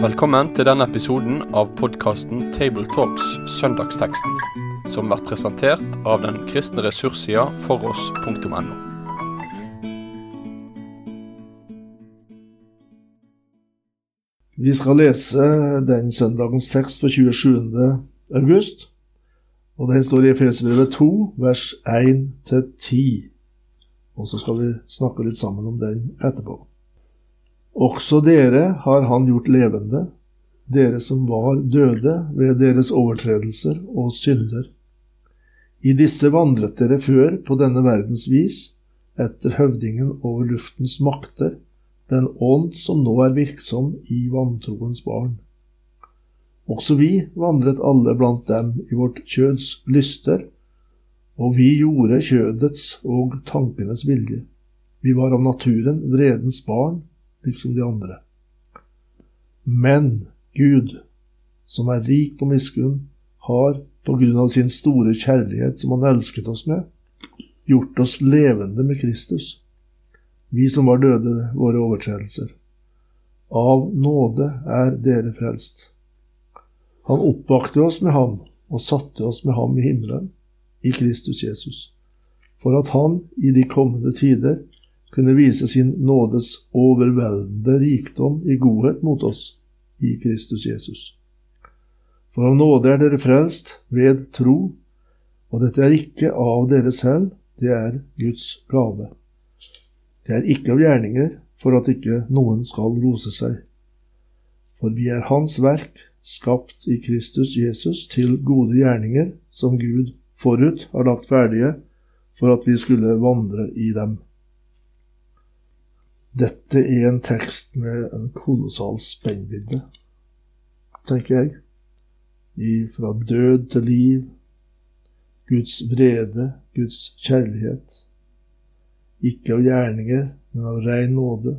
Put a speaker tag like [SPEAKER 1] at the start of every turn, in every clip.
[SPEAKER 1] Velkommen til denne episoden av podkasten Tabletalks Søndagsteksten, som blir presentert av den kristne ressurssida foross.no.
[SPEAKER 2] Vi skal lese den søndagens tekst for 27. august, og den står i Efesbrevet 2, vers 1-10. Og så skal vi snakke litt sammen om den etterpå. Også dere har han gjort levende, dere som var døde ved deres overtredelser og synder. I disse vandret dere før på denne verdens vis, etter høvdingen over luftens makter, den ånd som nå er virksom i vantroens barn. Også vi vandret alle blant dem i vårt kjøds lyster, og vi gjorde kjødets og tankenes vilje. Vi var av naturen vredens barn, liksom de andre. Men Gud, som er rik på miskunn, har, på grunn av sin store kjærlighet som han elsket oss med, gjort oss levende med Kristus vi som var døde våre overtredelser. Av nåde er dere frelst. Han oppvakte oss med ham og satte oss med ham i himmelen, i Kristus Jesus, for at han i de kommende tider kunne vise sin nådes overveldende rikdom i godhet mot oss i Kristus Jesus. For av nåde er dere frelst ved tro, og dette er ikke av dere selv, det er Guds gave. Det er ikke av gjerninger, for at ikke noen skal rose seg. For vi er Hans verk, skapt i Kristus Jesus til gode gjerninger, som Gud forut har lagt ferdige for at vi skulle vandre i dem. Dette er en tekst med en kolossal spennvidde, tenker jeg. I, fra død til liv, Guds vrede, Guds kjærlighet ikke av gjerninger, men av rein nåde.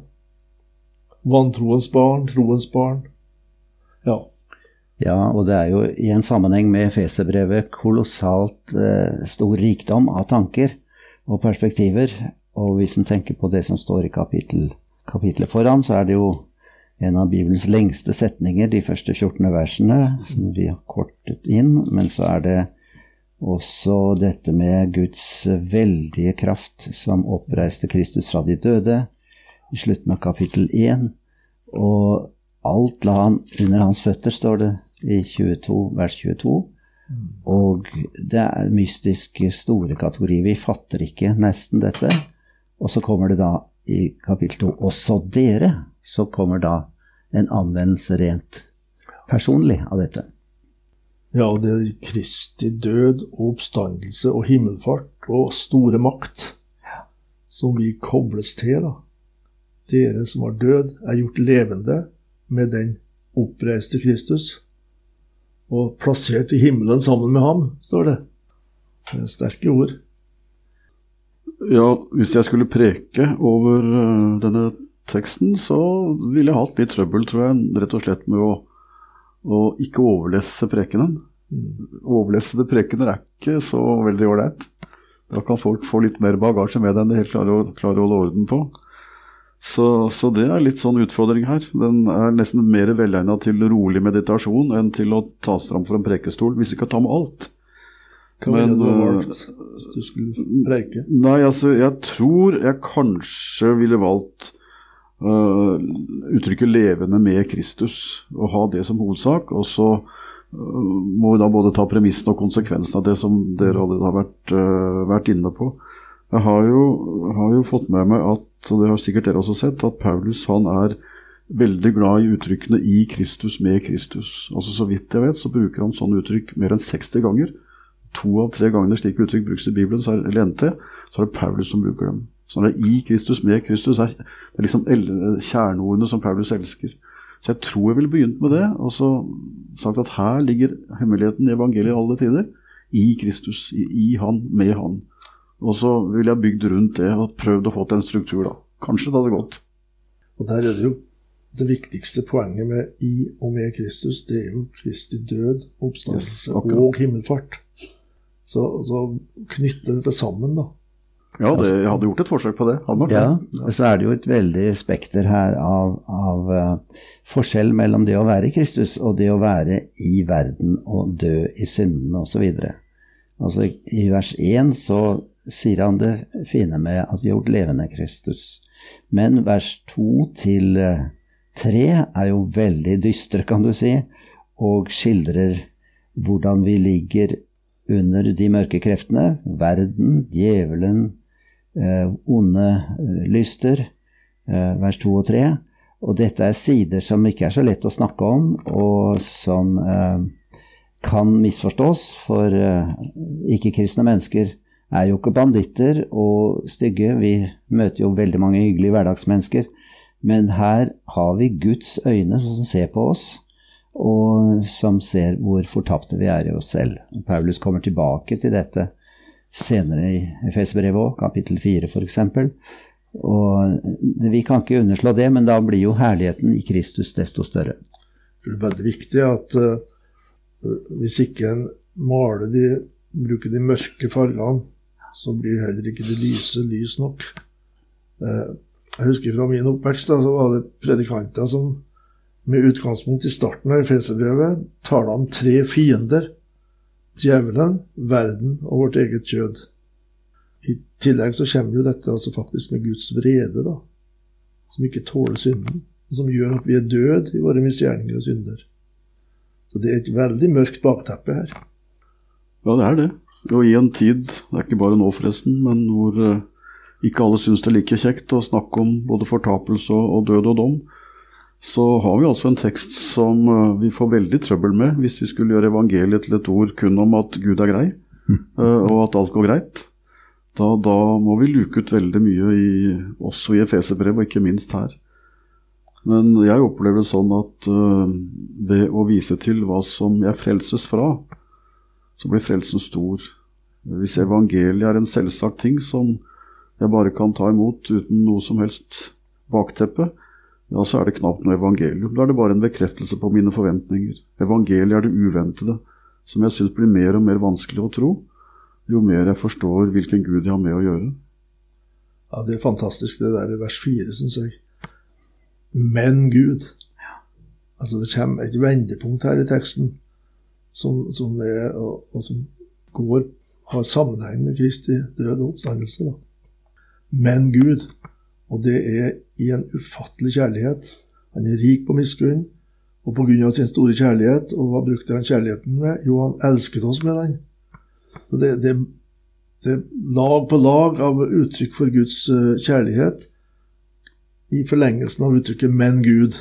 [SPEAKER 2] Vantroens barn, troens barn. Ja.
[SPEAKER 3] Ja, og det er jo i en sammenheng med Feserbrevet kolossalt eh, stor rikdom av tanker og perspektiver. Og hvis en tenker på det som står i kapittel, kapitlet foran, så er det jo en av Bibelens lengste setninger, de første 14 versene, som vi har kortet inn. Men så er det også dette med Guds veldige kraft som oppreiste Kristus fra de døde, i slutten av kapittel 1. Og alt la han under hans føtter, står det i 22, vers 22. Og det er mystiske, store kategorier. Vi fatter ikke nesten dette. Og så kommer det da i kapittel 2 også dere. Så kommer da en anvendelse rent personlig av dette.
[SPEAKER 2] Ja, det er Kristi død og oppstandelse og himmelfart og store makt som vi kobles til. da. Dere som var død, er gjort levende med den oppreiste Kristus og plassert i himmelen sammen med ham, står det. Det er sterke ord.
[SPEAKER 4] Ja, hvis jeg skulle preke over uh, denne teksten, så ville jeg hatt litt trøbbel, tror jeg, rett og slett med å å ikke overlesse prekenen. Overlessede prekener er ikke så veldig ålreit. Da kan folk få litt mer bagasje med enn de helt klarer å, klarer å holde orden på. Så, så, det er litt sånn utfordring her. Den er nesten mer velegna til rolig meditasjon enn til å tas fram for en prekestol, hvis vi kan ta med alt.
[SPEAKER 2] Hva ville du valgt hvis du skulle preke?
[SPEAKER 4] Nei, altså, jeg tror jeg kanskje ville valgt uh, uttrykket 'levende med Kristus', og ha det som hovedsak. Og så uh, må vi da både ta premissen og konsekvensen av det som dere allerede har vært, uh, vært inne på. Jeg har jo, har jo, fått med meg at, og det har sikkert dere også sett, at Paulus han er veldig glad i uttrykkene 'i Kristus, med Kristus'. Altså Så vidt jeg vet, så bruker han sånne uttrykk mer enn 60 ganger. To av tre ganger slike uttrykk brukes i Bibelen, så er, eller NT, så er det Paulus som bruker dem. Så det er i Kristus, med Kristus, er, det er liksom kjerneordene som Paulus elsker. Så jeg tror jeg ville begynt med det, og så sagt at her ligger hemmeligheten i evangeliet alle tider. I Kristus, i, i Han, med Han. Og så ville jeg bygd rundt det og prøvd å få til en struktur, da. Kanskje det hadde gått.
[SPEAKER 2] Og der er det jo det viktigste poenget med i og med Kristus, det er jo Kristi død, oppstandelse yes, og himmelfart. Så, så knytte dette sammen, da.
[SPEAKER 4] Ja, det, jeg hadde gjort et forsøk på det. Hadde
[SPEAKER 3] Ja, og så er det jo et veldig spekter her av, av uh, forskjell mellom det å være Kristus og det å være i verden og dø i syndene osv. Altså, I vers 1 så sier han det fine med at vi har gjort levende Kristus. Men vers 2 til tre 3 er jo veldig dystre, kan du si, og skildrer hvordan vi ligger under de mørke kreftene, verden, djevelen, eh, onde eh, lyster, eh, vers 2 og 3. Og dette er sider som ikke er så lett å snakke om, og som eh, kan misforstås, for eh, ikke-kristne mennesker er jo ikke banditter og stygge. Vi møter jo veldig mange hyggelige hverdagsmennesker, men her har vi Guds øyne som ser på oss, og som ser hvor fortapte vi er i oss selv. Paulus kommer tilbake til dette senere i Efesbrevet òg, kapittel 4 f.eks. Og vi kan ikke underslå det, men da blir jo herligheten i Kristus desto større.
[SPEAKER 2] Det er veldig viktig at uh, hvis ikke en maler de, bruker de mørke fargene, så blir heller ikke det lyse lys nok. Uh, jeg husker fra min oppvekst da, så var det predikanter som med utgangspunkt i starten av Efeserbrevet taler om tre fiender. Djevelen, verden og vårt eget kjød. I tillegg så kommer jo dette altså faktisk med Guds vrede, da, som ikke tåler synden, og som gjør at vi er døde i våre misgjerninger og synder. Så det er et veldig mørkt bakteppe her.
[SPEAKER 4] Ja, det er det. Og i en tid, det er ikke bare nå forresten, men hvor eh, ikke alle syns det er like kjekt å snakke om både fortapelse og, død og dom, så har vi altså en tekst som eh, vi får veldig trøbbel med hvis vi skulle gjøre evangeliet til et ord kun om at Gud er grei, eh, og at alt går greit. Da, da må vi luke ut veldig mye, i, også i Efeserbrevet, og ikke minst her. Men jeg opplever det sånn at ved å vise til hva som jeg frelses fra, så blir frelsen stor. Hvis evangeliet er en selvsagt ting som jeg bare kan ta imot uten noe som helst bakteppe, ja, så er det knapt noe evangelium. Da er det bare en bekreftelse på mine forventninger. Evangeliet er det uventede, som jeg syns blir mer og mer vanskelig å tro, jo mer jeg forstår hvilken Gud jeg har med å gjøre.
[SPEAKER 2] Ja, Det er fantastisk, det der i vers 4, syns jeg. Men Gud. Altså Det kommer et vendepunkt her i teksten som, som er, og, og som går, har sammenheng med Kristi død og oppstandelse. da. Men Gud, og det er i en ufattelig kjærlighet. Han er rik på miskunn, og på grunn av sin store kjærlighet, og hva brukte han kjærligheten med? Jo, han elsket oss med den. Det, det, det er lag på lag av uttrykk for Guds eh, kjærlighet i forlengelsen av uttrykket 'men Gud',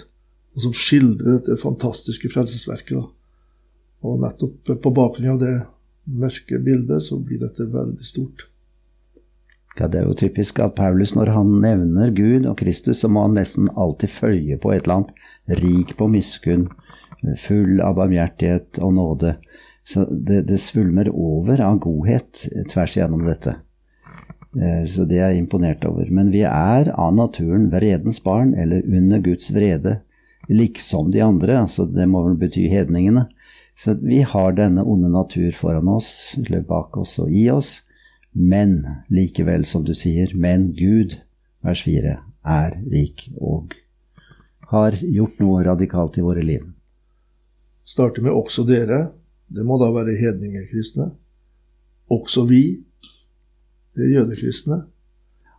[SPEAKER 2] og som skildrer dette fantastiske frelsesverket. Da. Og nettopp på bakgrunn av det mørke bildet, så blir dette veldig stort.
[SPEAKER 3] Ja, Det er jo typisk at Paulus, når han nevner Gud og Kristus, så må han nesten alltid følge på et eller annet rik på miskunn, full av barmhjertighet og nåde. Så det, det svulmer over av godhet tvers igjennom dette. Eh, Så det er jeg imponert over. Men vi er av naturen vredens barn, eller under Guds vrede, liksom de andre. altså Det må vel bety hedningene. Så vi har denne onde natur foran oss, eller bak oss og i oss. Men likevel, som du sier, men Gud, vers 4, er rik og har gjort noe radikalt i våre liv.
[SPEAKER 2] Starter med 'også dere'. Det må da være hedningekristne. Også vi. Det er jødekristne.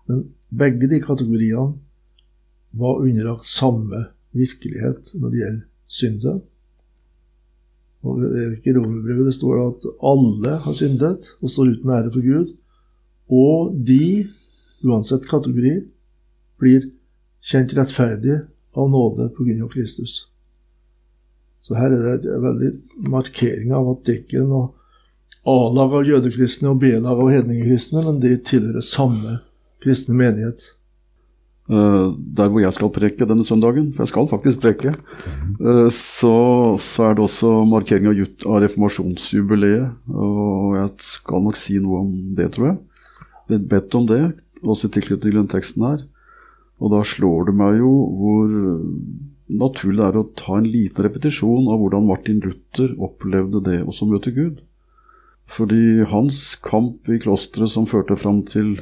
[SPEAKER 2] Men begge de kategoriene var underlagt samme virkelighet når det gjelder syndet. Og er ikke Romerbrevet det står at alle har syndet og står uten ære for Gud. Og de, uansett kategori, blir kjent rettferdige av nåde på grunn av Kristus. Så her er det en veldig markering av at det ikke er noe A-lag av jødekristne og B-lag av hedningekristne, men de tilhører samme kristne menighet.
[SPEAKER 4] Eh, der hvor jeg skal preke denne søndagen, for jeg skal faktisk preke, eh, så, så er det også markering av, av reformasjonsjubileet. Og jeg skal nok si noe om det, tror jeg. Blitt bedt om det, også i tilknytning til den teksten her. Og da slår det meg jo hvor naturlig det er å ta en liten repetisjon av hvordan Martin Luther opplevde det også møte Gud. Fordi hans kamp i klosteret som førte fram til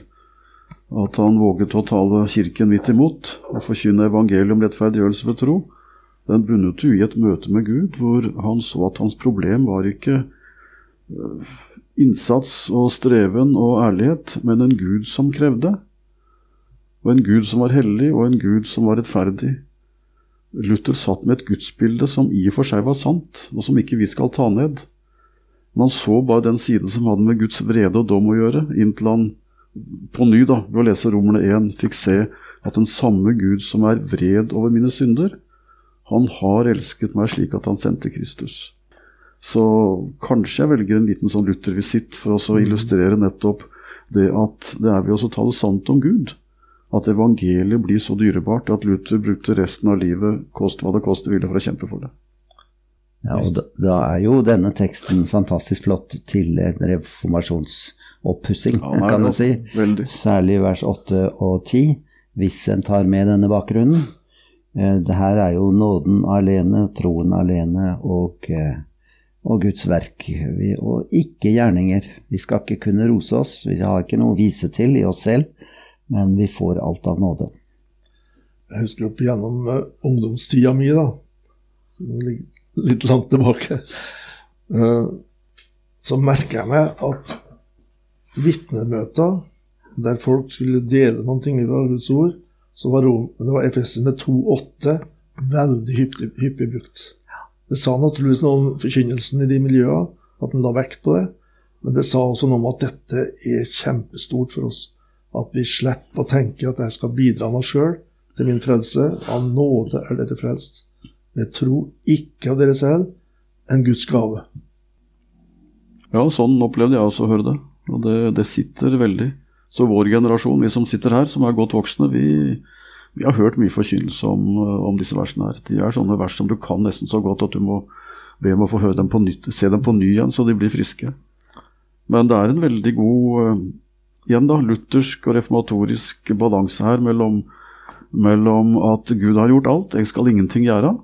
[SPEAKER 4] At han våget å tale Kirken midt imot og forkynne evangeliet om rettferdiggjørelse ved tro. Den bunnet jo i et møte med Gud, hvor han så at hans problem var ikke øh, innsats og streven og ærlighet, men en Gud som krevde. Og en Gud som var hellig, og en Gud som var rettferdig. Luther satt med et gudsbilde som i og for seg var sant, og som ikke vi skal ta ned. Men han så bare den siden som hadde med Guds vrede og dom å gjøre, inntil han på ny, da, ved å lese Romerne 1, fikk se at den samme Gud som er vred over mine synder, han har elsket meg slik at han sendte Kristus. Så kanskje jeg velger en liten sånn Luther-visitt for å illustrere nettopp det at det er ved å tale sant om Gud at evangeliet blir så dyrebart at Luther brukte resten av livet, kost hva det koste ville, for å kjempe for det.
[SPEAKER 3] Ja, og da, da, er jo denne teksten fantastisk flott til en reformasjonsoppussing, ja, kan du si.
[SPEAKER 4] Veldig.
[SPEAKER 3] Særlig vers 8 og 10, hvis en tar med denne bakgrunnen. Eh, det her er jo nåden alene, troen alene og, eh, og Guds verk, og ikke gjerninger. Vi skal ikke kunne rose oss, vi har ikke noe å vise til i oss selv men vi får alt av nåde.
[SPEAKER 2] Jeg husker opp gjennom uh, ungdomstida mi, da, litt langt tilbake, uh, så merker jeg meg at vitnemøter der folk skulle dele noen ting fra Guds ord, så var, Rom, det var Efesene 2,8 veldig hyppig, hyppig, brukt. Det sa naturligvis noe om forkynnelsen i de miljøene, at en la vekt på det, men det sa også noe om at dette er kjempestort for oss. At vi slipper å tenke at jeg skal bidra meg sjøl til min frelse. Av nåde er dere frelst. Med tro ikke av dere selv, en Guds gave.
[SPEAKER 4] Ja, sånn opplevde jeg også å høre det. Og det, det, sitter veldig. Så vår generasjon, vi som sitter her, som er godt voksne, vi, vi har hørt mye forkynnelse om, om, disse versene her. De er sånne vers som du kan nesten så godt at du må be om å få høre dem på nytt, se dem på ny igjen, så de blir friske. Men det er en veldig god igjen da, luthersk og reformatorisk balanse her mellom, mellom, at Gud har gjort alt, jeg skal ingenting gjøre,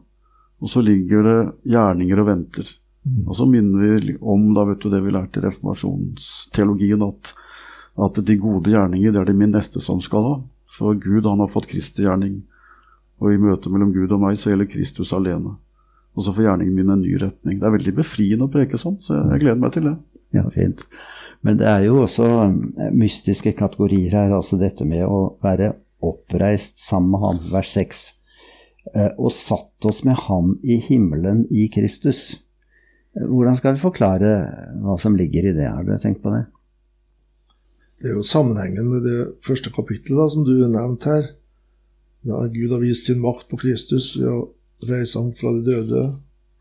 [SPEAKER 4] og så ligger det gjerninger og venter. Mm. Og så minner vi om da vet du, det vi lærte i reformasjonsteologien, at, at de gode gjerninger det er det min neste som skal ha. For Gud han har fått Kristi gjerning, og i møtet mellom Gud og meg så gjelder Kristus alene. Og så får gjerningen min en ny retning. Det er veldig befriende å preke sånn, så jeg gleder meg til det.
[SPEAKER 3] Ja, fint. Men det er jo også eh, mystiske kategorier her, altså dette med å være oppreist sammen med ham, vers 6, eh, og satt oss med ham i himmelen i Kristus. Eh, hvordan skal vi forklare hva som ligger i det? Har dere tenkt på det?
[SPEAKER 2] Det er jo sammenhengen med det første kapittelet som du nevnte her. Da Gud har vist sin makt på Kristus ved å reise ham fra de døde,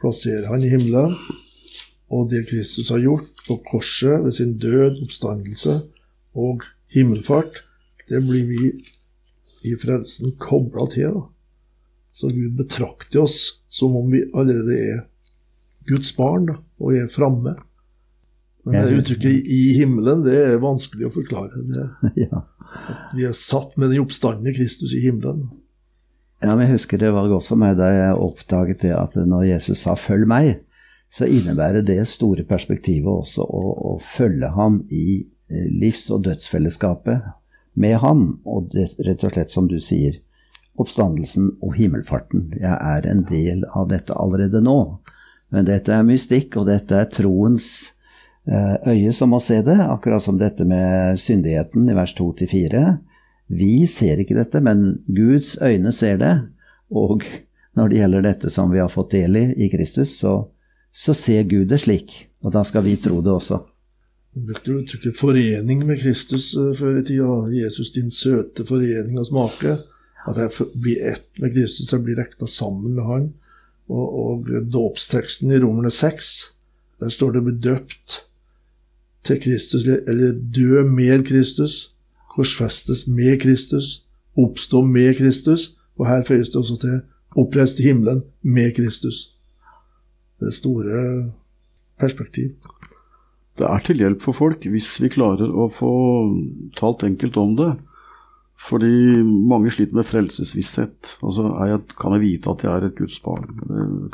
[SPEAKER 2] plassere han i himmelen og det Kristus har gjort på korset ved sin død, oppstandelse og himmelfart, det blir vi i frelsen kobla til. Da. Så Gud betrakter oss som om vi allerede er Guds barn da, og er framme. Men det uttrykket 'i himmelen' det er vanskelig å forklare. Det, Vi er satt med den oppstandende Kristus i himmelen.
[SPEAKER 3] Ja, men Jeg husker det var godt for meg da jeg oppdaget det at når Jesus sa 'følg meg', så innebærer det store perspektivet også å, å følge ham i eh, livs- og dødsfellesskapet med ham, og det, rett og slett som du sier, oppstandelsen og himmelfarten. Jeg er en del av dette allerede nå. Men dette er mystikk, og dette er troens eh, øye som må se det, akkurat som dette med syndigheten i vers 2-4. Vi ser ikke dette, men Guds øyne ser det. Og når det gjelder dette som vi har fått del i i Kristus, så så ser Gud det slik, og da skal vi tro det også.
[SPEAKER 2] Du brukte uttrykket 'forening med Kristus' eh, før i tida. Jesus, din søte forening og smake. At jeg blir ett med Kristus, jeg blir rekna sammen med Han. Og, og dåpsteksten i Romerne 6, der står det 'bedøpt til Kristus', eller 'dø med Kristus', 'korsfestes med Kristus', 'oppstå med Kristus', og her føyes det også til 'oppreist i himmelen med Kristus' det er store perspektiv.
[SPEAKER 4] Det er til hjelp for folk hvis vi klarer å få talt enkelt om det. Fordi mange sliter med frelsesvisshet. Altså, jeg, kan jeg vite at jeg er et Guds barn?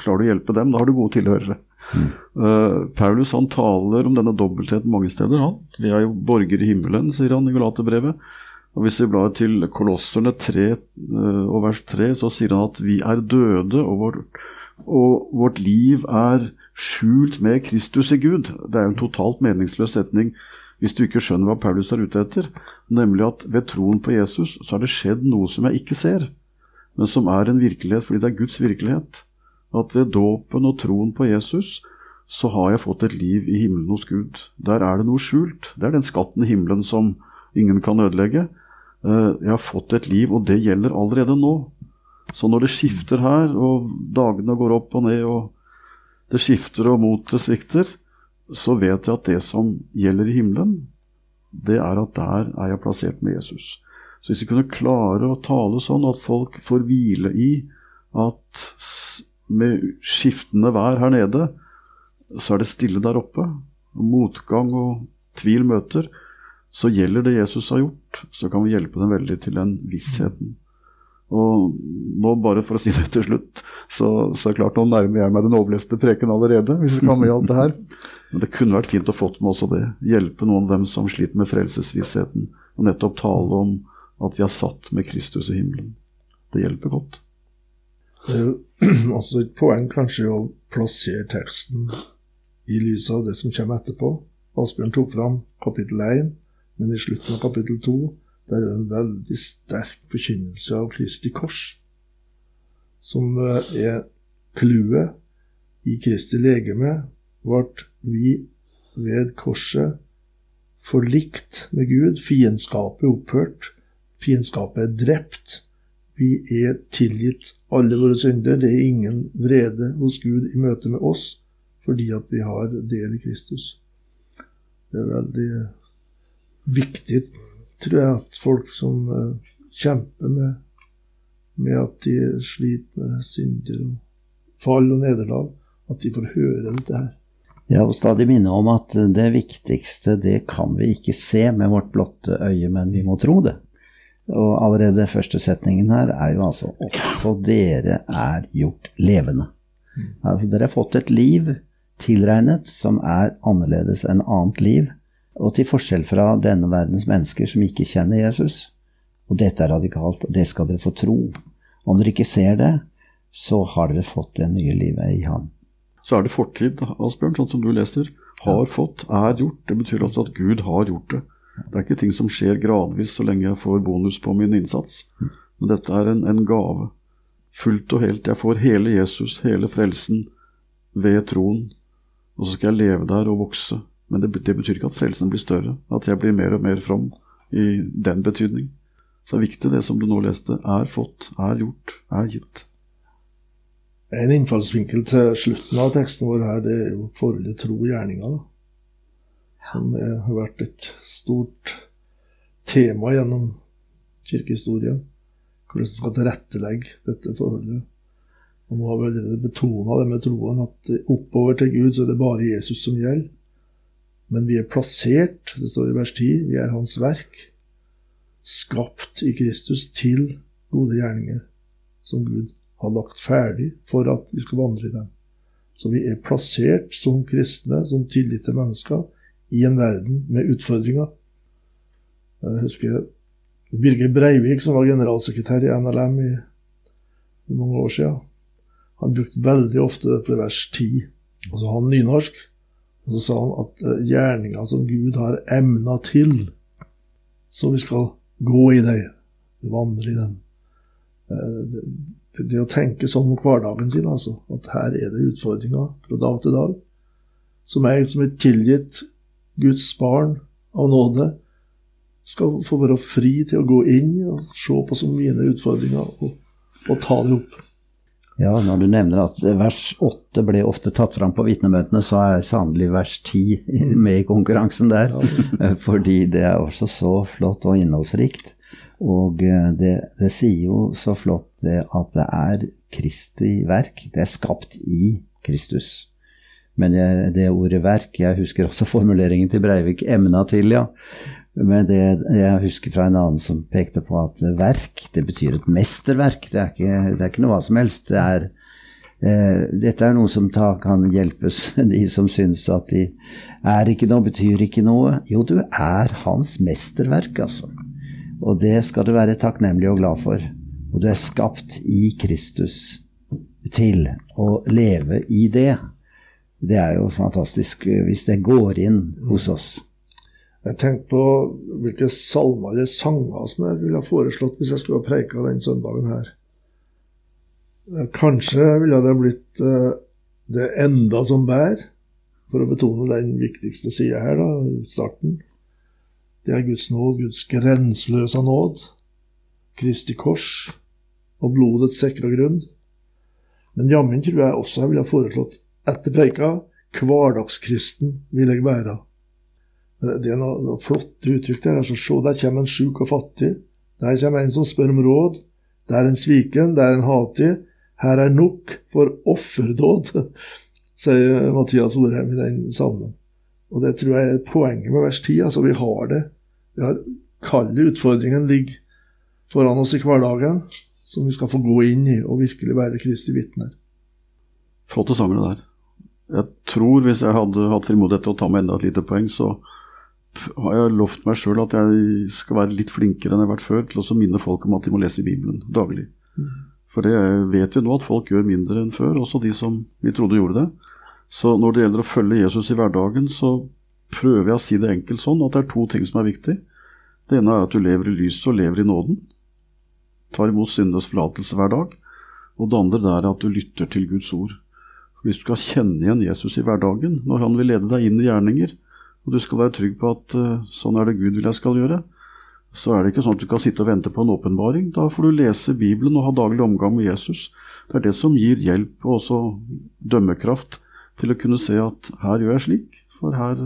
[SPEAKER 4] Klarer du å hjelpe dem, da har du gode tilhørere. Mm. Uh, Paulus han taler om denne dobbeltheten mange steder. Han. Vi er jo borgere i himmelen, sier han i Galaterbrevet. Og Hvis vi blar til Kolosserne 3 uh, og vers 3, så sier han at vi er døde, og vår, og vårt liv er skjult med Kristus i Gud. Det er jo en totalt meningsløs setning hvis du ikke skjønner hva Paulus er ute etter, nemlig at ved troen på Jesus så har det skjedd noe som jeg ikke ser, men som er en virkelighet fordi det er Guds virkelighet. At ved dåpen og troen på Jesus så har jeg fått et liv i himmelen hos Gud. Der er det noe skjult. Det er den skatten i himmelen som ingen kan ødelegge. Eh, jeg har fått et liv, og det gjelder allerede nå. Så når det skifter her, og dagene går opp og ned, og det skifter og motet svikter, så vet jeg at det som gjelder i himmelen, det er at der er jeg plassert med Jesus. Så hvis vi kunne klare å tale sånn at folk får hvile i at med skiftende vær her nede, så er det stille der oppe, og motgang og tvil møter, så gjelder det Jesus har gjort, så kan vi hjelpe dem veldig til den vissheten. Og nå, bare for å si det til slutt, så, så er det klart nå nærmer jeg meg den overleste preken allerede, hvis vi kan med alt det her. Men det kunne vært fint å fått med også det. Hjelpe noen av dem som sliter med frelsesvissheten, og nettopp tale om at vi er satt med Kristus i himmelen. Det hjelper godt.
[SPEAKER 2] Det er jo også et poeng kanskje å plassere teksten i lys av det som kommer etterpå. Asbjørn tok fram kapittel 1, men i slutten av kapittel 2 det er en veldig sterk forkynnelse av Kristi kors, som eh, er clouet i Kristi legeme, ble vi ved korset forlikt med Gud. Fiendskapet er opphørt. Fiendskapet er drept. Vi er tilgitt alle våre synder. Det er ingen vrede hos Gud i møte med oss fordi at vi har del i Kristus. Det er veldig viktig tror jeg at folk som uh, kjemper med, med, at de sliter med synder og fall og nederlag, at de får høre dette her.
[SPEAKER 3] Ja, og stadig minne om at det viktigste, det kan vi ikke se med vårt blotte øye, men vi må tro det. Og allerede første setningen her er jo altså også dere er gjort levende. Altså dere har fått et liv tilregnet som er annerledes enn annet liv og til forskjell fra denne verdens mennesker som ikke kjenner Jesus. Og dette er radikalt, og det skal dere få tro. Om dere ikke ser det, så har dere fått det nye livet i ham.
[SPEAKER 4] Så er det fortid, Asbjørn, sånn som du leser. Har fått, er gjort. Det betyr altså at Gud har gjort det. Det er ikke ting som skjer gradvis så lenge jeg får bonus på min innsats. Men dette er en, en gave. Fullt og helt. Jeg får hele Jesus, hele frelsen, ved troen. Og så skal jeg leve der og vokse men det, det, betyr ikke at frelsen blir større, at jeg blir mer og mer from i den betydning. Så det er viktig, det som du nå leste, er fått, er gjort, er gitt.
[SPEAKER 2] En innfallsvinkel til slutten av teksten vår her, det er jo forholdet tro og gjerninger. Som har vært et stort tema gjennom kirkehistorien. Hvordan man skal tilrettelegge dette forholdet. Og nå har vi allerede betona det med troen, at oppover til Gud så er det bare Jesus som gjelder. Men vi er plassert, det står i vers 10, vi er Hans verk, skapt i Kristus til gode gjerninger, som Gud har lagt ferdig for at vi skal vandre i dem. Så vi er plassert som kristne, som tillite mennesker, i en verden med utfordringer. Jeg husker Birger Breivik, som var generalsekretær i NLM i, i mange år siden. Han brukte veldig ofte dette vers 10. Altså han nynorsk. Og så sa han at eh, gjerninga som Gud har emna til, så vi skal gå i det, vandre i dem. Eh, det å tenke sånn om hverdagen sin, altså, at her er det utfordringer fra dag til dag, som jeg som er tilgitt Guds barn av nåde, skal få være fri til å gå inn og se på som mine utfordringer og, og ta det opp.
[SPEAKER 3] Ja, når du nevner at vers 8 ble ofte tatt fram på vitnemøtene, så er sannelig vers 10 med i konkurransen der. Fordi det er også så flott og innholdsrikt. Og eh, det, det sier jo så flott det at det er Kristi verk. Det er skapt i Kristus. Men det ordet verk, jeg husker også formuleringen til Breivik, emna til, ja. Men det jeg husker fra en annen som pekte på at verk, det betyr et mesterverk. Det er ikke, det er ikke noe hva som helst. Det er, eh, dette er noe som ta, kan hjelpes de som syns at de er ikke noe, betyr ikke noe. Jo, du er hans mesterverk, altså. Og det skal du være takknemlig og glad for. Og du er skapt i Kristus til å leve i det. Det er jo fantastisk hvis det går inn hos oss.
[SPEAKER 2] Jeg tenkte på hvilke salmer eller sanger som jeg ville ha foreslått hvis jeg skulle ha preika den søndagen her. Kanskje ville det blitt uh, det enda som bærer, for å betone den viktigste sida her, da, starten. Det er Guds nåd, Guds grenseløse nåd, Kristi kors og blodets sikre grunn. Men jammen tror jeg også jeg ville ha foreslått etter preika hverdagskristen vil jeg være. Det er noe, noe flotte uttrykk der. altså Se, der kommer en sjuk og fattig. Der kommer en som spør om råd. Der er en sviken, der er en hatig. Her er nok for offerdåd, sier Mathias Orheim i den salmen. Og det tror jeg er poenget med vers 10. Altså, vi har det. Vi har kalde utfordringen ligger foran oss i hverdagen, som vi skal få gå inn i og virkelig være Kristi vitner.
[SPEAKER 4] Flotte sanger, det der. Jeg tror hvis jeg hadde hatt frimodighet til å ta med enda et lite poeng, så har jeg lovt meg sjøl at jeg skal være litt flinkere enn jeg har vært før til å minne folk om at de må lese Bibelen daglig. For det vet vi nå at folk gjør mindre enn før, også de som vi trodde gjorde det. Så når det gjelder å følge Jesus i hverdagen, så prøver jeg å si det enkelt sånn at det er to ting som er viktig. Det ene er at du lever i lyset og lever i nåden. Tar imot syndenes forlatelse hver dag. Og det andre er at du lytter til Guds ord. For Hvis du skal kjenne igjen Jesus i hverdagen, når han vil lede deg inn i gjerninger, og du skal være trygg på at uh, sånn er det Gud vil jeg skal gjøre, så er det ikke sånn at du kan sitte og vente på en åpenbaring. Da får du lese Bibelen og ha daglig omgang med Jesus. Det er det som gir hjelp og også dømmekraft til å kunne se at her gjør jeg slik, for her,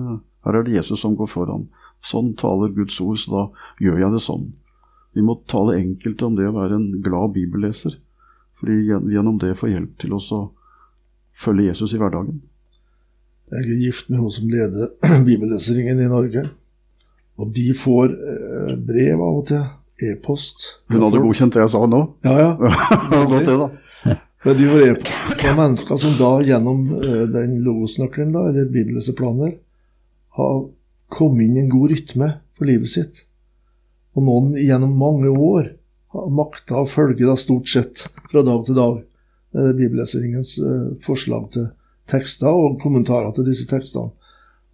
[SPEAKER 4] her er det Jesus som går foran. Sånn taler Guds ord, så da gjør jeg det sånn. Vi må tale enkelt om det å være en glad bibelleser, fordi gjennom det får hjelp til å følge Jesus i hverdagen.
[SPEAKER 2] Jeg er gift med hun som leder bibelleseringen i Norge. Og de får eh, brev av og til. E-post.
[SPEAKER 4] Hun hadde godkjent det jeg sa nå?
[SPEAKER 2] Ja, ja.
[SPEAKER 4] Godt det, da.
[SPEAKER 2] Men de får e-post fra mennesker som da gjennom eh, den logosnøkkelen, da, eller bibelleseplaner, har kommet inn i en god rytme for livet sitt. Og noen gjennom mange år har makta å følge da stort sett fra dag til dag eh, bibelleseringens forslag til tekster og kommentarer til disse tekstene.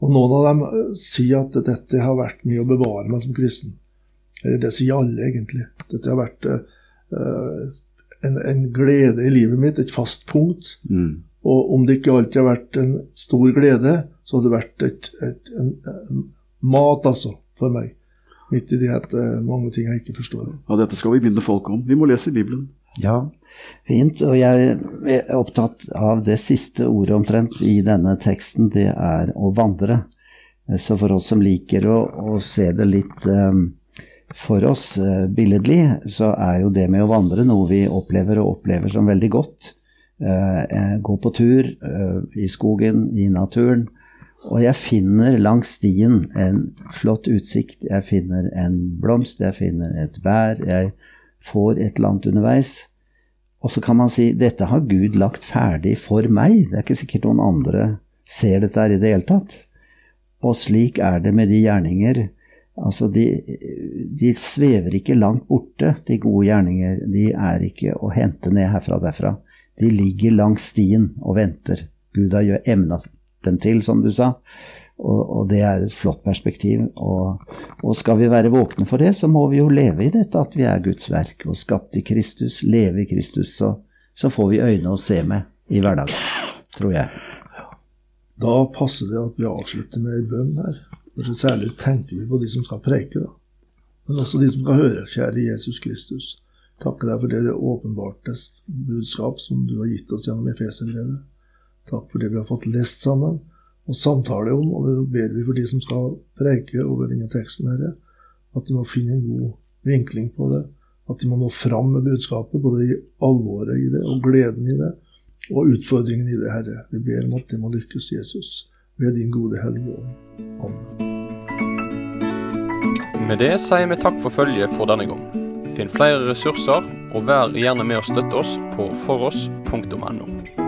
[SPEAKER 2] Og noen av dem eh, sier at dette har vært mye å bevare meg som kristen. Det sier alle, egentlig. Dette har vært uh, en, en, glede i livet mitt, et fast punkt. Mm. Og om det ikke alltid har vært en stor glede, så har det vært et, et, en, en mat, altså, for meg. Midt i de mange ting jeg ikke forstår.
[SPEAKER 4] Ja, Dette skal vi begynne folk om. Vi må lese Bibelen.
[SPEAKER 3] Ja, fint. Og jeg er opptatt av det siste ordet omtrent i denne teksten, det er å vandre. Så for oss som liker å, å se det litt um, for oss uh, billedlig, så er jo det med å vandre noe vi opplever og opplever som veldig godt. Uh, gå på tur uh, i skogen, i naturen. Og jeg finner langs stien en flott utsikt. Jeg finner en blomst, jeg finner et bær. jeg får et eller annet underveis. Og så kan man si dette har Gud lagt ferdig for meg. Det er ikke sikkert noen andre ser dette her i det hele tatt. Og slik er det med de gjerninger. Altså, de, de svever ikke langt borte, de gode gjerninger. De er ikke å hente ned herfra og derfra. De ligger langs stien og venter. Gud har emna dem til, som du sa. Og, og, det er et flott perspektiv. Og, og, skal vi være våkne for det, så må vi jo leve i dette at vi er Guds verk og skapt i Kristus. Leve i Kristus, så, så får vi øyne å se med i hverdagen, tror jeg.
[SPEAKER 2] Da passer det at vi avslutter med en bønn her. Kanskje særlig tenker vi på de som skal preike, da. Men også de som skal høre. Kjære Jesus Kristus. Takke deg for det, åpenbarte budskap som du har gitt oss gjennom Efeserbrevet. Takk for det vi har fått lest sammen og samtale om, og det ber vi for de som skal preike over denne teksten, her, at de må finne en god vinkling på det. At de må nå fram med budskapet, både i alvoret i det og gleden i det, og utfordringen i det, Herre. Vi ber om at de må lykkes, Jesus, ved din gode Hellige Ånd. Amen.
[SPEAKER 1] Med det sier vi takk for følget for denne gang. Finn flere ressurser, og vær gjerne med å støtte oss på foross.no.